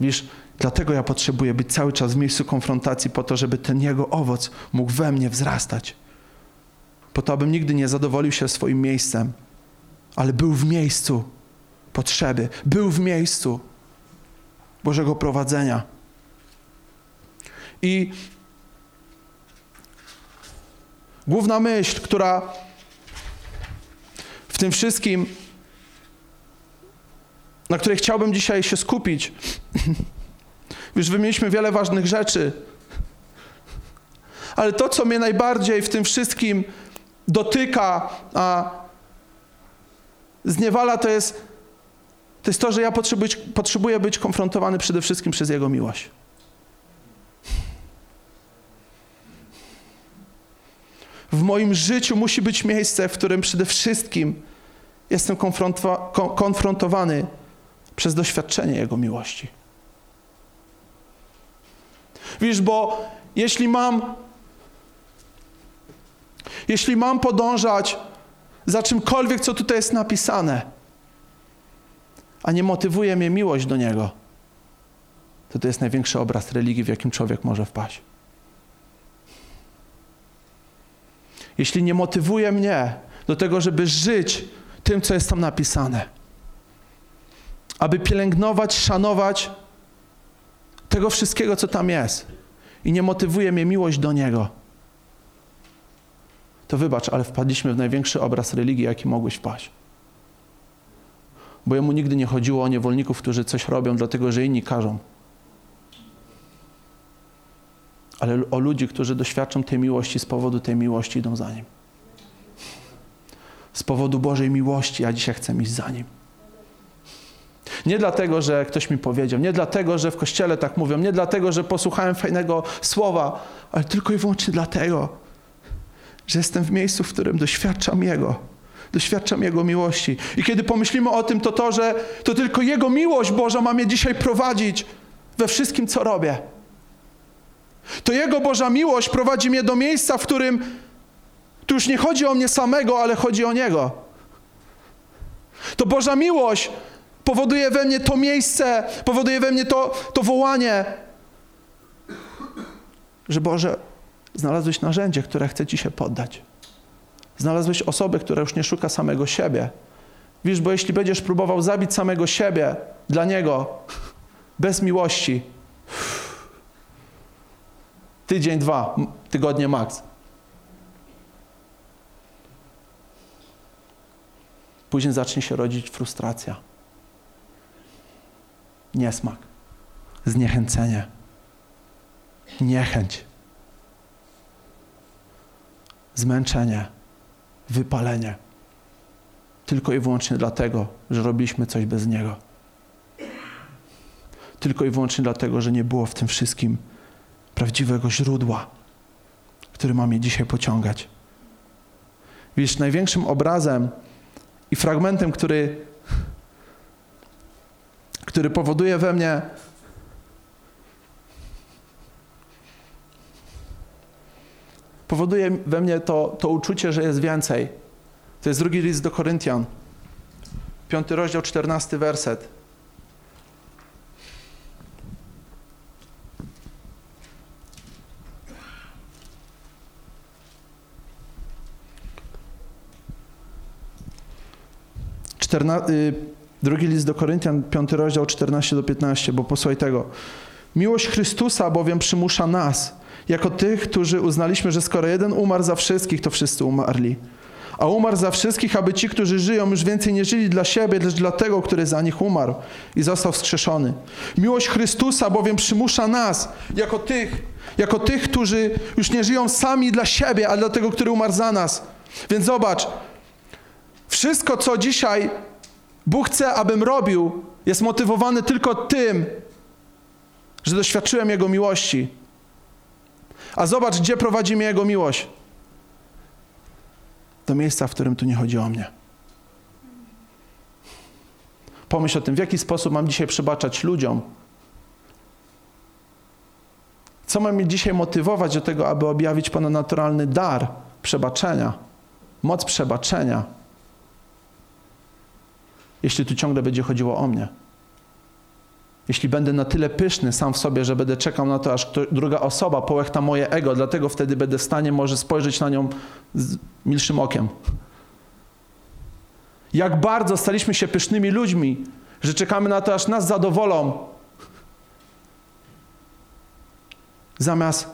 Wiesz, dlatego ja potrzebuję być cały czas w miejscu konfrontacji po to, żeby ten jego owoc mógł we mnie wzrastać. Po to, abym nigdy nie zadowolił się swoim miejscem, ale był w miejscu potrzeby, był w miejscu Bożego prowadzenia. I główna myśl, która w tym wszystkim na której chciałbym dzisiaj się skupić. Już wymieniliśmy wiele ważnych rzeczy. Ale to, co mnie najbardziej w tym wszystkim dotyka, a zniewala, to jest, to jest to, że ja potrzebuję, potrzebuję być konfrontowany przede wszystkim przez Jego miłość. W moim życiu musi być miejsce, w którym przede wszystkim jestem konfrontowany Przez doświadczenie Jego miłości. Wiesz, bo jeśli mam, jeśli mam podążać za czymkolwiek, co tutaj jest napisane, a nie motywuje mnie miłość do Niego, to to jest największy obraz religii, w jakim człowiek może wpaść. Jeśli nie motywuje mnie do tego, żeby żyć tym, co jest tam napisane, aby pielęgnować, szanować tego wszystkiego, co tam jest, i nie motywuje mnie miłość do Niego, to wybacz, ale wpadliśmy w największy obraz religii, jaki mogłeś wpaść. Bo jemu nigdy nie chodziło o niewolników, którzy coś robią, dlatego że inni każą. Ale o ludzi, którzy doświadczą tej miłości, z powodu tej miłości idą za nim. Z powodu Bożej miłości, ja dzisiaj chcę iść za nim. Nie dlatego, że ktoś mi powiedział, nie dlatego, że w kościele tak mówią, nie dlatego, że posłuchałem fajnego słowa, ale tylko i wyłącznie dlatego, że jestem w miejscu, w którym doświadczam Jego. Doświadczam Jego miłości. I kiedy pomyślimy o tym, to to, że to tylko Jego miłość Boża ma mnie dzisiaj prowadzić we wszystkim, co robię. To Jego Boża miłość prowadzi mnie do miejsca, w którym tu już nie chodzi o mnie samego, ale chodzi o Niego. To Boża miłość powoduje we mnie to miejsce, powoduje we mnie to, to wołanie, że Boże, znalazłeś narzędzie, które chce Ci się poddać. Znalazłeś osobę, która już nie szuka samego siebie. Wiesz, bo jeśli będziesz próbował zabić samego siebie dla Niego, bez miłości, tydzień, dwa, tygodnie maks. Później zacznie się rodzić frustracja, niesmak, zniechęcenie, niechęć, zmęczenie, wypalenie. Tylko i wyłącznie dlatego, że robiliśmy coś bez Niego. Tylko i wyłącznie dlatego, że nie było w tym wszystkim prawdziwego źródła, który ma mnie dzisiaj pociągać. Wiesz, największym obrazem i fragmentem, który, który powoduje we mnie powoduje we mnie to, to uczucie, że jest więcej. To jest drugi list do Koryntian, piąty rozdział, czternasty werset. Czterna, y, drugi list do Koryntian, piąty rozdział, 14 do 15, bo posłuchaj tego. Miłość Chrystusa bowiem przymusza nas, jako tych, którzy uznaliśmy, że skoro jeden umarł za wszystkich, to wszyscy umarli. A umarł za wszystkich, aby ci, którzy żyją, już więcej nie żyli dla siebie, lecz dla tego, który za nich umarł i został wskrzeszony. Miłość Chrystusa bowiem przymusza nas, jako tych, jako tych, którzy już nie żyją sami dla siebie, ale dla tego, który umarł za nas. Więc zobacz, wszystko, co dzisiaj Bóg chce, abym robił, jest motywowane tylko tym, że doświadczyłem Jego miłości. A zobacz, gdzie prowadzi mnie Jego miłość. Do miejsca, w którym tu nie chodzi o mnie. Pomyśl o tym, w jaki sposób mam dzisiaj przebaczać ludziom. Co ma mnie dzisiaj motywować do tego, aby objawić ponadnaturalny dar przebaczenia, moc przebaczenia, jeśli tu ciągle będzie chodziło o mnie. Jeśli będę na tyle pyszny sam w sobie, że będę czekał na to, aż druga osoba połechta moje ego, dlatego wtedy będę w stanie może spojrzeć na nią z milszym okiem. Jak bardzo staliśmy się pysznymi ludźmi, że czekamy na to, aż nas zadowolą, zamiast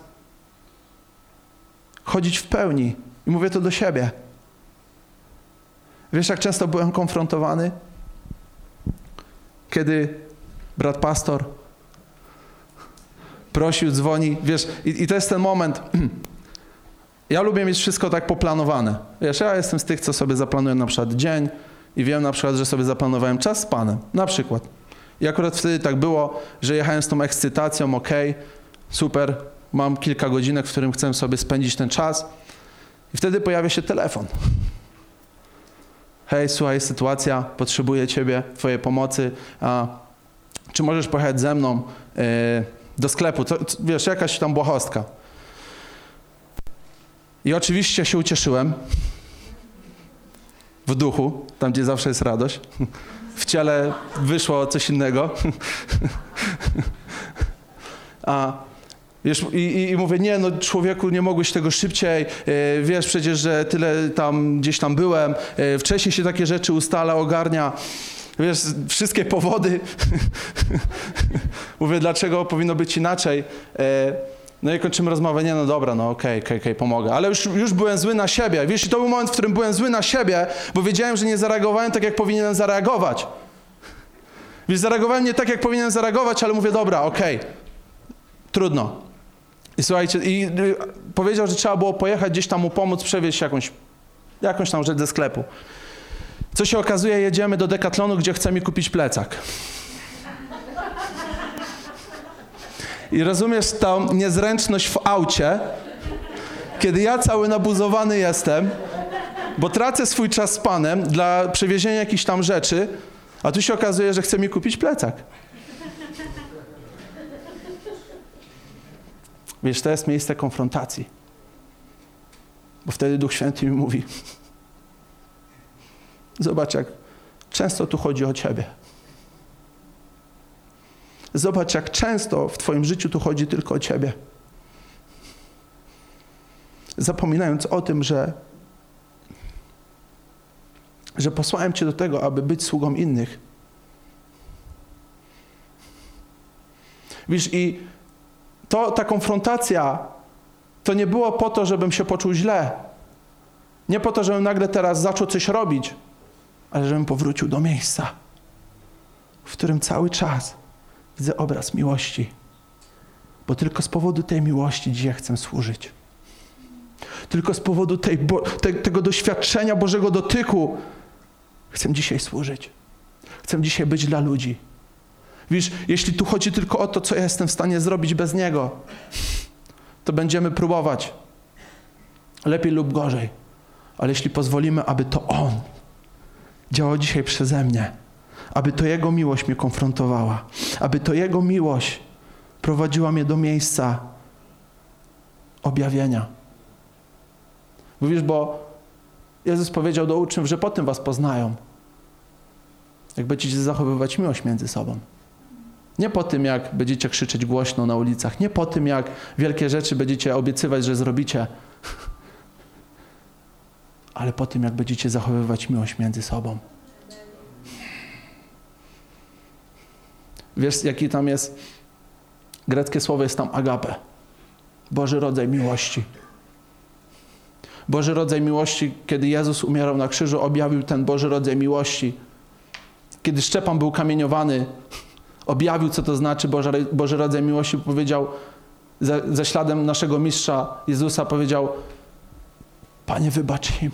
chodzić w pełni. I mówię to do siebie. Wiesz, jak często byłem konfrontowany? Kiedy brat pastor prosił, dzwoni, wiesz, i, i to jest ten moment. Ja lubię mieć wszystko tak poplanowane. Wiesz, ja jestem z tych, co sobie zaplanuję na przykład dzień i wiem na przykład, że sobie zaplanowałem czas z Panem, na przykład. I akurat wtedy tak było, że jechałem z tą ekscytacją, ok, super, mam kilka godzinek, w którym chcę sobie spędzić ten czas i wtedy pojawia się telefon. Hej, słuchaj, sytuacja, potrzebuję ciebie, twojej pomocy, a czy możesz pojechać ze mną yy, do sklepu, to, to, wiesz, jakaś tam błahostka. I oczywiście się ucieszyłem w duchu, tam gdzie zawsze jest radość. W ciele wyszło coś innego. A Wiesz, i, i, mówię, nie, no człowieku, nie mogłeś tego szybciej, e, wiesz przecież, że tyle tam gdzieś tam byłem, e, wcześniej się takie rzeczy ustala, ogarnia, wiesz, wszystkie powody. mówię, dlaczego powinno być inaczej. E, no i kończymy rozmowę, nie, no dobra, no okej, okay, okej, okay, okay, pomogę. Ale już, już byłem zły na siebie. Wiesz, i to był moment, w którym byłem zły na siebie, bo wiedziałem, że nie zareagowałem tak, jak powinienem zareagować. Wiesz, zareagowałem nie tak, jak powinienem zareagować, ale mówię, dobra, okej, trudno. I słuchajcie, i y, powiedział, że trzeba było pojechać gdzieś tam mu pomóc, przewieźć jakąś, jakąś tam rzecz ze sklepu. Co się okazuje, jedziemy do Decathlonu, gdzie chce mi kupić plecak. I rozumiesz tą niezręczność w aucie, kiedy ja cały nabuzowany jestem, bo tracę swój czas z panem dla przewiezienia jakichś tam rzeczy, a tu się okazuje, że chce mi kupić plecak. Wiesz, to jest miejsce konfrontacji. Bo wtedy Duch Święty mi mówi: Zobacz, jak często tu chodzi o Ciebie. Zobacz, jak często w Twoim życiu tu chodzi tylko o Ciebie. Zapominając o tym, że, że posłałem Cię do tego, aby być sługą innych. Wiesz, i to, ta konfrontacja to nie było po to, żebym się poczuł źle. Nie po to, żebym nagle teraz zaczął coś robić, ale żebym powrócił do miejsca, w którym cały czas widzę obraz miłości. Bo tylko z powodu tej miłości dzisiaj chcę służyć. Tylko z powodu tej, te, tego doświadczenia Bożego dotyku chcę dzisiaj służyć. Chcę dzisiaj być dla ludzi. Wiesz, jeśli tu chodzi tylko o to, co ja jestem w stanie zrobić bez Niego, to będziemy próbować. Lepiej lub gorzej. Ale jeśli pozwolimy, aby to On działał dzisiaj przeze mnie, aby to Jego miłość mnie konfrontowała, aby to Jego miłość prowadziła mnie do miejsca objawienia. Mówisz, bo Jezus powiedział do uczniów, że po tym was poznają, jak będziecie zachowywać miłość między sobą. Nie po tym, jak będziecie krzyczeć głośno na ulicach, nie po tym, jak wielkie rzeczy będziecie obiecywać, że zrobicie, ale po tym, jak będziecie zachowywać miłość między sobą. Wiesz, jaki tam jest? Greckie słowo jest tam agape. Boży rodzaj miłości. Boży rodzaj miłości, kiedy Jezus umierał na krzyżu, objawił ten Boży rodzaj miłości. Kiedy Szczepan był kamieniowany, objawił, co to znaczy Boże, Boży rodzaj miłości, powiedział za, za śladem naszego mistrza Jezusa, powiedział Panie, wybacz im.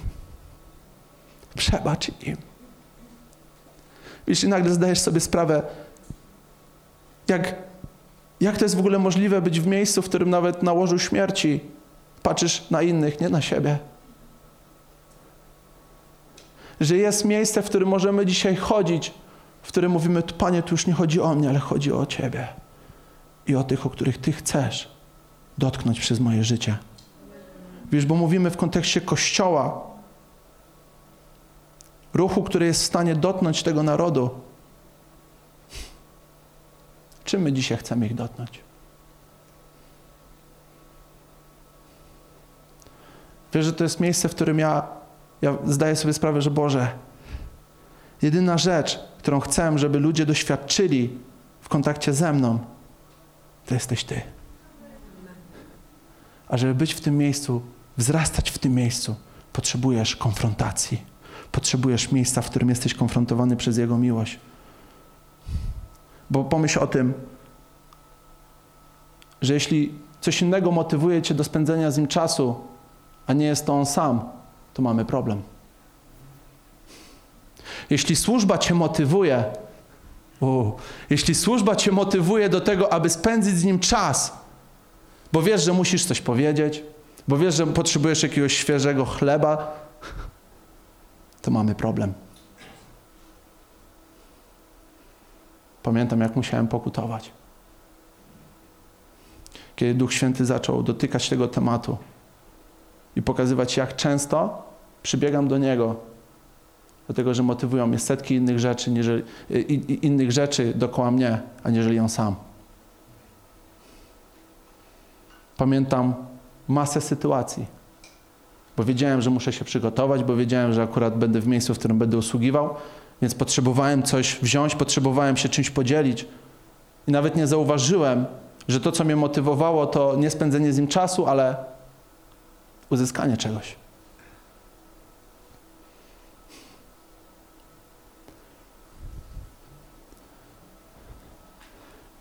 Przebacz im. Wiesz, i nagle zdajesz sobie sprawę, jak, jak to jest w ogóle możliwe być w miejscu, w którym nawet na łożu śmierci patrzysz na innych, nie na siebie. Że jest miejsce, w którym możemy dzisiaj chodzić w którym mówimy, Panie, tu już nie chodzi o mnie, ale chodzi o Ciebie i o tych, o których Ty chcesz dotknąć przez moje życie. Wiesz, bo mówimy w kontekście Kościoła, ruchu, który jest w stanie dotknąć tego narodu. Czym my dzisiaj chcemy ich dotknąć? Wiesz, że to jest miejsce, w którym ja, ja zdaję sobie sprawę, że Boże, jedyna rzecz, którą chcę, żeby ludzie doświadczyli w kontakcie ze mną, to jesteś Ty. A żeby być w tym miejscu, wzrastać w tym miejscu, potrzebujesz konfrontacji. Potrzebujesz miejsca, w którym jesteś konfrontowany przez Jego miłość. Bo pomyśl o tym, że jeśli coś innego motywuje Cię do spędzenia z Nim czasu, a nie jest to On sam, to mamy problem. Jeśli służba cię motywuje, jeśli służba cię motywuje do tego, aby spędzić z nim czas, bo wiesz, że musisz coś powiedzieć, bo wiesz, że potrzebujesz jakiegoś świeżego chleba, to mamy problem. Pamiętam, jak musiałem pokutować. Kiedy Duch Święty zaczął dotykać tego tematu i pokazywać, jak często przybiegam do Niego dlatego że motywują mnie setki innych rzeczy, niżeli, innych rzeczy dookoła mnie, aniżeli On sam. Pamiętam masę sytuacji, bo wiedziałem, że muszę się przygotować, bo wiedziałem, że akurat będę w miejscu, w którym będę usługiwał, więc potrzebowałem coś wziąć, potrzebowałem się czymś podzielić. I nawet nie zauważyłem, że to, co mnie motywowało, to nie spędzenie z nim czasu, ale uzyskanie czegoś.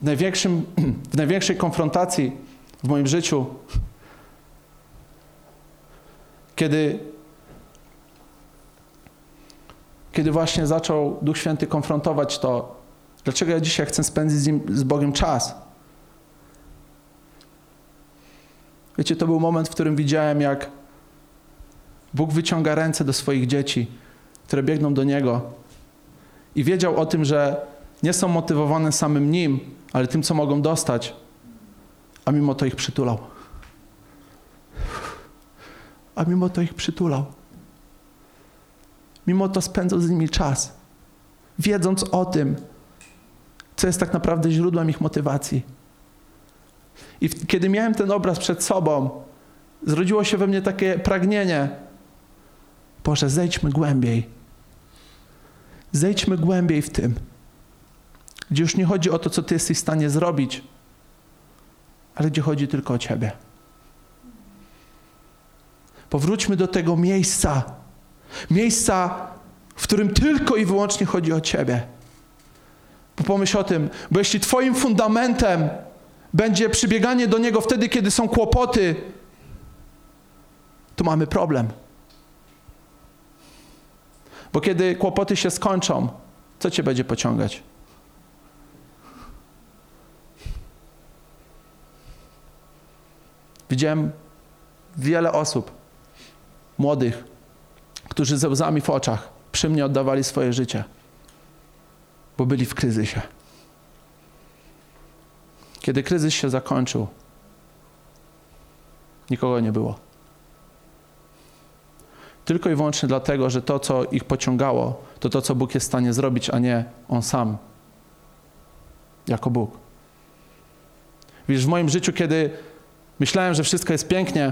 W, największym, w największej konfrontacji w moim życiu, kiedy, kiedy właśnie zaczął Duch Święty konfrontować to, dlaczego ja dzisiaj chcę spędzić z, nim, z Bogiem czas. Wiecie, to był moment, w którym widziałem, jak Bóg wyciąga ręce do swoich dzieci, które biegną do Niego i wiedział o tym, że nie są motywowane samym Nim, ale tym, co mogą dostać, a mimo to ich przytulał. A mimo to ich przytulał. Mimo to spędzał z nimi czas, wiedząc o tym, co jest tak naprawdę źródłem ich motywacji. I kiedy miałem ten obraz przed sobą, zrodziło się we mnie takie pragnienie. Boże, zejdźmy głębiej. Zejdźmy głębiej w tym, gdzie już nie chodzi o to, co Ty jesteś w stanie zrobić, ale gdzie chodzi tylko o Ciebie. Powróćmy do tego miejsca, miejsca, w którym tylko i wyłącznie chodzi o Ciebie. Bo pomyśl o tym, bo jeśli Twoim fundamentem będzie przybieganie do Niego wtedy, kiedy są kłopoty, to mamy problem. Bo kiedy kłopoty się skończą, co Cię będzie pociągać? Widziałem wiele osób, młodych, którzy ze łzami w oczach przy mnie oddawali swoje życie, bo byli w kryzysie. Kiedy kryzys się zakończył, nikogo nie było. Tylko i wyłącznie dlatego, że to, co ich pociągało, to to, co Bóg jest w stanie zrobić, a nie On sam, jako Bóg. Wiesz, w moim życiu, kiedy myślałem, że wszystko jest pięknie,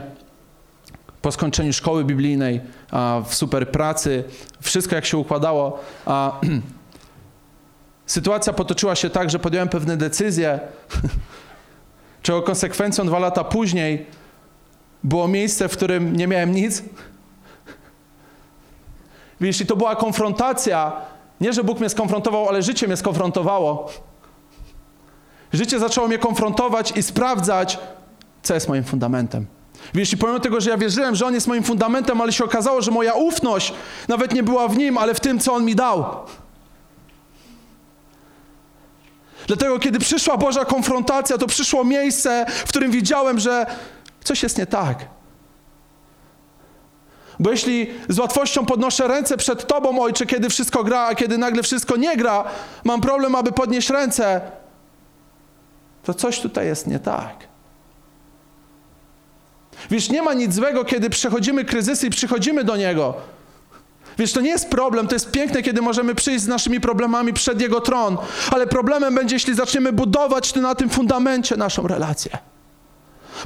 po skończeniu szkoły biblijnej, w super pracy, wszystko jak się układało, a sytuacja potoczyła się tak, że podjąłem pewne decyzje, czego konsekwencją dwa lata później było miejsce, w którym nie miałem nic. Wiesz, i to była konfrontacja. Nie, że Bóg mnie skonfrontował, ale życie mnie skonfrontowało. Życie zaczęło mnie konfrontować i sprawdzać, co jest moim fundamentem. Wiesz, i pomimo tego, że ja wierzyłem, że On jest moim fundamentem, ale się okazało, że moja ufność nawet nie była w Nim, ale w tym, co On mi dał. Dlatego, kiedy przyszła Boża konfrontacja, to przyszło miejsce, w którym widziałem, że coś jest nie tak. Bo jeśli z łatwością podnoszę ręce przed Tobą, Ojcze, kiedy wszystko gra, a kiedy nagle wszystko nie gra, mam problem, aby podnieść ręce, to coś tutaj jest nie tak. Wiesz, nie ma nic złego, kiedy przechodzimy kryzysy i przychodzimy do Niego. Wiesz, to nie jest problem, to jest piękne, kiedy możemy przyjść z naszymi problemami przed Jego tron, ale problemem będzie, jeśli zaczniemy budować na tym fundamencie naszą relację.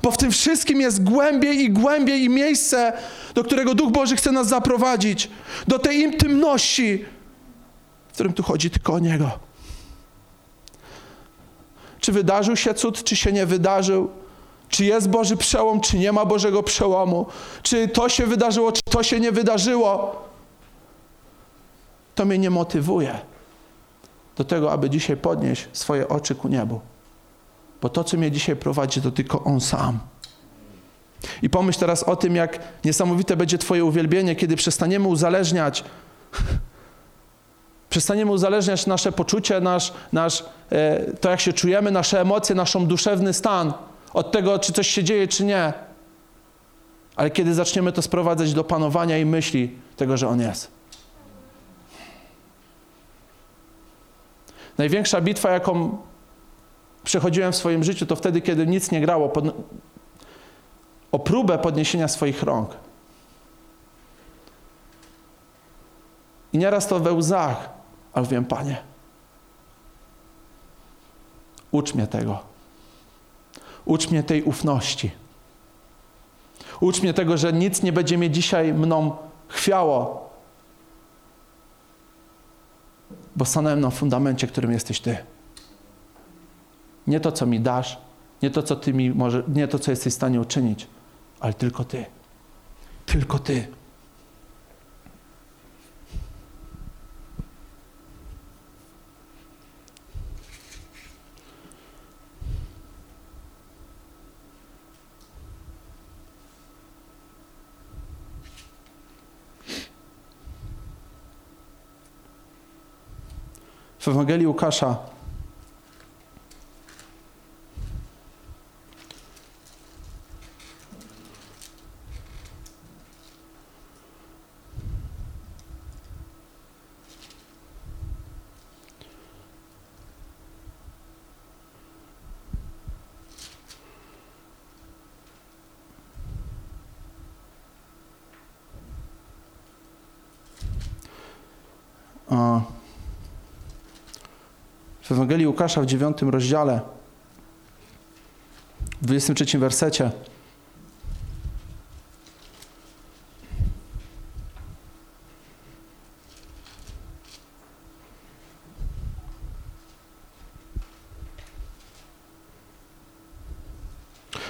Bo w tym wszystkim jest głębiej i głębiej i miejsce, do którego Duch Boży chce nas zaprowadzić. Do tej intymności, w którym tu chodzi tylko o Niego. Czy wydarzył się cud, czy się nie wydarzył? Czy jest Boży przełom, czy nie ma Bożego przełomu? Czy to się wydarzyło, czy to się nie wydarzyło? To mnie nie motywuje do tego, aby dzisiaj podnieść swoje oczy ku niebu. Bo to, co mnie dzisiaj prowadzi, to tylko On sam. I pomyśl teraz o tym, jak niesamowite będzie Twoje uwielbienie, kiedy przestaniemy uzależniać, przestaniemy uzależniać nasze poczucie, nasz, nasz, e, to, jak się czujemy, nasze emocje, nasz duszewny stan od tego, czy coś się dzieje, czy nie. Ale kiedy zaczniemy to sprowadzać do panowania i myśli tego, że On jest. Największa bitwa, jaką przechodziłem w swoim życiu, to wtedy, kiedy nic nie grało pod... o próbę podniesienia swoich rąk. I nieraz to we łzach, ale wiem, Panie, ucz mnie tego. Ucz mnie tej ufności. Ucz mnie tego, że nic nie będzie mnie dzisiaj mną chwiało, bo stanąłem na fundamencie, którym jesteś Ty. Nie to, co mi dasz, nie to, co Ty mi może, nie to, co jesteś w stanie uczynić, ale tylko Ty. Tylko Ty. W Ewangelii Łukasza w Ewangelii Łukasza w dziewiątym rozdziale, w 23 wersecie.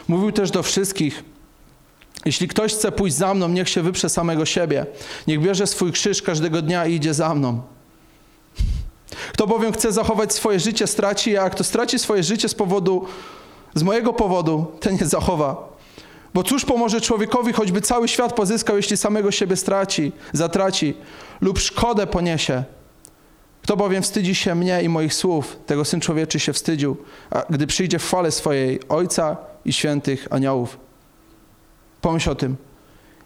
Mówił też do wszystkich, jeśli ktoś chce pójść za mną, niech się wyprze samego siebie. Niech bierze swój krzyż każdego dnia i idzie za mną. Kto bowiem chce zachować swoje życie, straci, a kto straci swoje życie z powodu, z mojego powodu, ten nie zachowa. Bo cóż pomoże człowiekowi, choćby cały świat pozyskał, jeśli samego siebie straci, zatraci lub szkodę poniesie? Kto bowiem wstydzi się mnie i moich słów, tego Syn Człowieczy się wstydził, gdy przyjdzie w chwale swojej Ojca i świętych aniołów. Pomyśl o tym.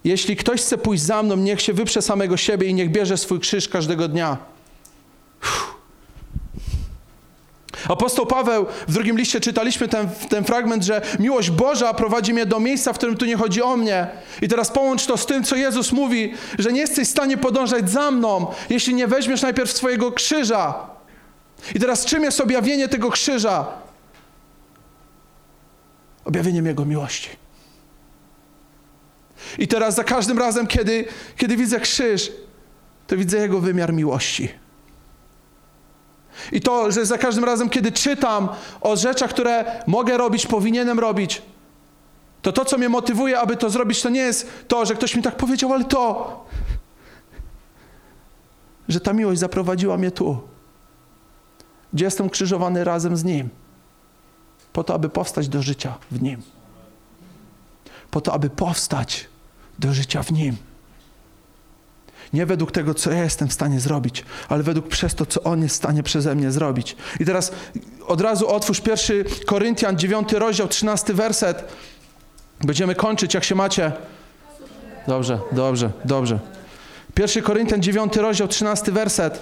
Jeśli ktoś chce pójść za mną, niech się wyprze samego siebie i niech bierze swój krzyż każdego dnia. Uff. Apostoł Paweł w drugim liście czytaliśmy ten, ten fragment, że miłość Boża prowadzi mnie do miejsca, w którym tu nie chodzi o mnie. I teraz połącz to z tym, co Jezus mówi, że nie jesteś w stanie podążać za mną, jeśli nie weźmiesz najpierw swojego krzyża. I teraz czym jest objawienie tego krzyża? Objawieniem Jego miłości. I teraz za każdym razem, kiedy, kiedy widzę krzyż, to widzę Jego wymiar miłości. I to, że za każdym razem, kiedy czytam o rzeczach, które mogę robić, powinienem robić, to to, co mnie motywuje, aby to zrobić, to nie jest to, że ktoś mi tak powiedział, ale to, że ta miłość zaprowadziła mnie tu, gdzie jestem krzyżowany razem z Nim, po to, aby powstać do życia w Nim. Po to, aby powstać do życia w Nim. Nie według tego, co ja jestem w stanie zrobić, ale według przez to, co On jest w stanie przeze mnie zrobić. I teraz od razu otwórz pierwszy Koryntian, 9 rozdział, 13 werset. Będziemy kończyć, jak się macie. Dobrze, dobrze, dobrze. Pierwszy Koryntian, 9 rozdział, 13 werset.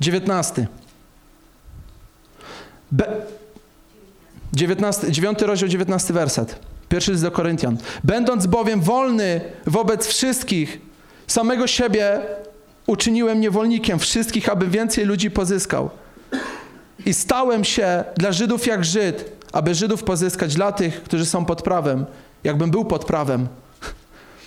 Dziewiętnasty. Be 19, 9 rozdział, 19 werset. Pierwszy list do Koryntian. Będąc bowiem wolny wobec wszystkich, samego siebie uczyniłem niewolnikiem wszystkich, aby więcej ludzi pozyskał. I stałem się dla Żydów jak Żyd, aby Żydów pozyskać dla tych, którzy są pod prawem, jakbym był pod prawem.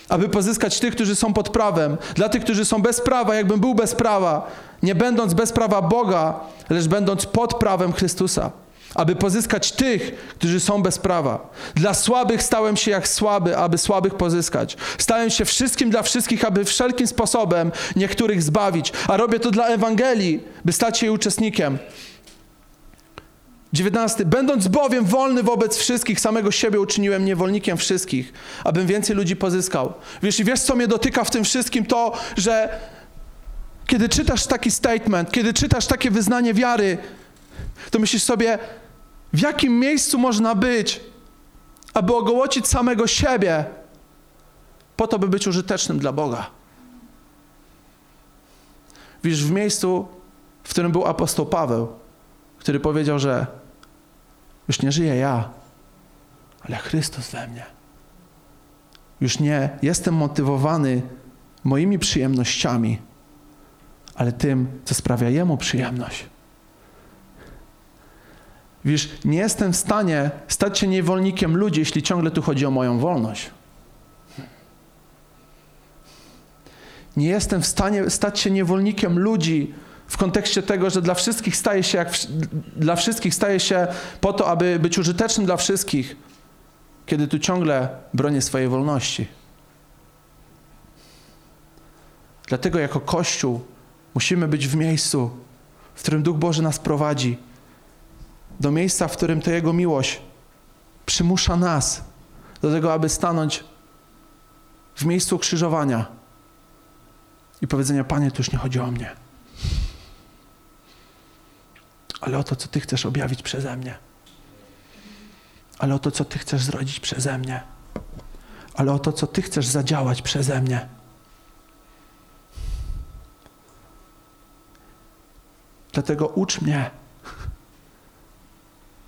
Aby pozyskać tych, którzy są pod prawem, dla tych, którzy są bez prawa, jakbym był bez prawa, nie będąc bez prawa Boga, lecz będąc pod prawem Chrystusa aby pozyskać tych, którzy są bez prawa. Dla słabych stałem się jak słaby, aby słabych pozyskać. Stałem się wszystkim dla wszystkich, aby wszelkim sposobem niektórych zbawić. A robię to dla Ewangelii, by stać się jej uczestnikiem. 19. Będąc bowiem wolny wobec wszystkich, samego siebie uczyniłem niewolnikiem wszystkich, abym więcej ludzi pozyskał. Wiesz, i wiesz, co mnie dotyka w tym wszystkim? To, że kiedy czytasz taki statement, kiedy czytasz takie wyznanie wiary, to myślisz sobie, w jakim miejscu można być, aby ogołocić samego siebie, po to, by być użytecznym dla Boga. Widzisz, w miejscu, w którym był apostoł Paweł, który powiedział, że już nie żyję ja, ale Chrystus we mnie. Już nie jestem motywowany moimi przyjemnościami, ale tym, co sprawia Jemu przyjemność. Wiesz, nie jestem w stanie stać się niewolnikiem ludzi, jeśli ciągle tu chodzi o moją wolność. Nie jestem w stanie stać się niewolnikiem ludzi w kontekście tego, że dla wszystkich staje się jak dla wszystkich staje się po to, aby być użytecznym dla wszystkich, kiedy tu ciągle bronię swojej wolności. Dlatego jako Kościół musimy być w miejscu, w którym Duch Boży nas prowadzi, do miejsca, w którym to Jego miłość przymusza nas do tego, aby stanąć w miejscu krzyżowania i powiedzenia: Panie, tu już nie chodzi o mnie, ale o to, co Ty chcesz objawić przeze mnie, ale o to, co Ty chcesz zrodzić przeze mnie, ale o to, co Ty chcesz zadziałać przeze mnie. Dlatego ucz mnie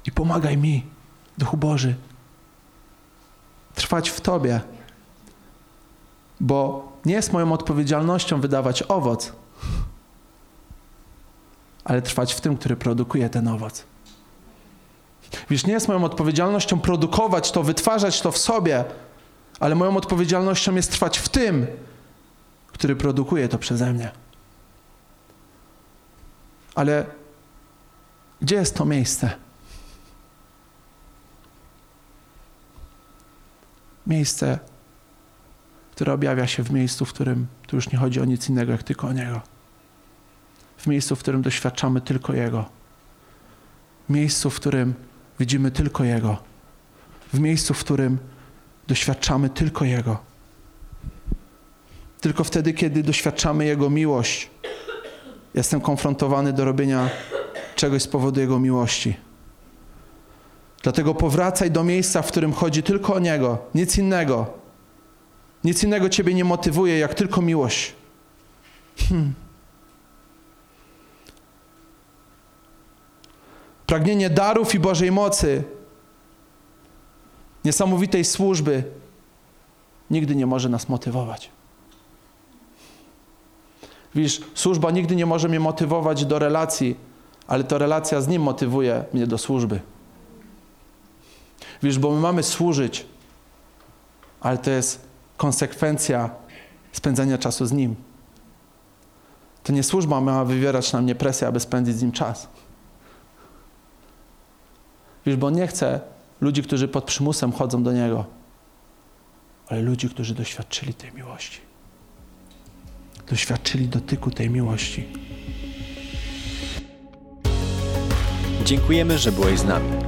i pomagaj mi, Duchu Boży, trwać w Tobie, bo nie jest moją odpowiedzialnością wydawać owoc, ale trwać w tym, który produkuje ten owoc. Wiesz, nie jest moją odpowiedzialnością produkować to, wytwarzać to w sobie, ale moją odpowiedzialnością jest trwać w tym, który produkuje to przeze mnie. Ale gdzie jest to miejsce? Miejsce, które objawia się w miejscu, w którym tu już nie chodzi o nic innego, jak tylko o Niego. W miejscu, w którym doświadczamy tylko Jego. Miejscu, w którym widzimy tylko Jego. W miejscu, w którym doświadczamy tylko Jego. Tylko wtedy, kiedy doświadczamy Jego miłość, jestem konfrontowany do robienia czegoś z powodu Jego miłości. Dlatego powracaj do miejsca, w którym chodzi tylko o Niego, nic innego. Nic innego Ciebie nie motywuje, jak tylko miłość. Hmm. Pragnienie darów i Bożej mocy, niesamowitej służby, nigdy nie może nas motywować. Widzisz, służba nigdy nie może mnie motywować do relacji, ale to relacja z Nim motywuje mnie do służby. Wiesz, bo my mamy służyć, ale to jest konsekwencja spędzania czasu z Nim. To nie służba ma wywierać na mnie presję, aby spędzić z Nim czas. Wiesz, bo nie chcę ludzi, którzy pod przymusem chodzą do Niego, ale ludzi, którzy doświadczyli tej miłości. Doświadczyli dotyku tej miłości. Dziękujemy, że byłeś z nami.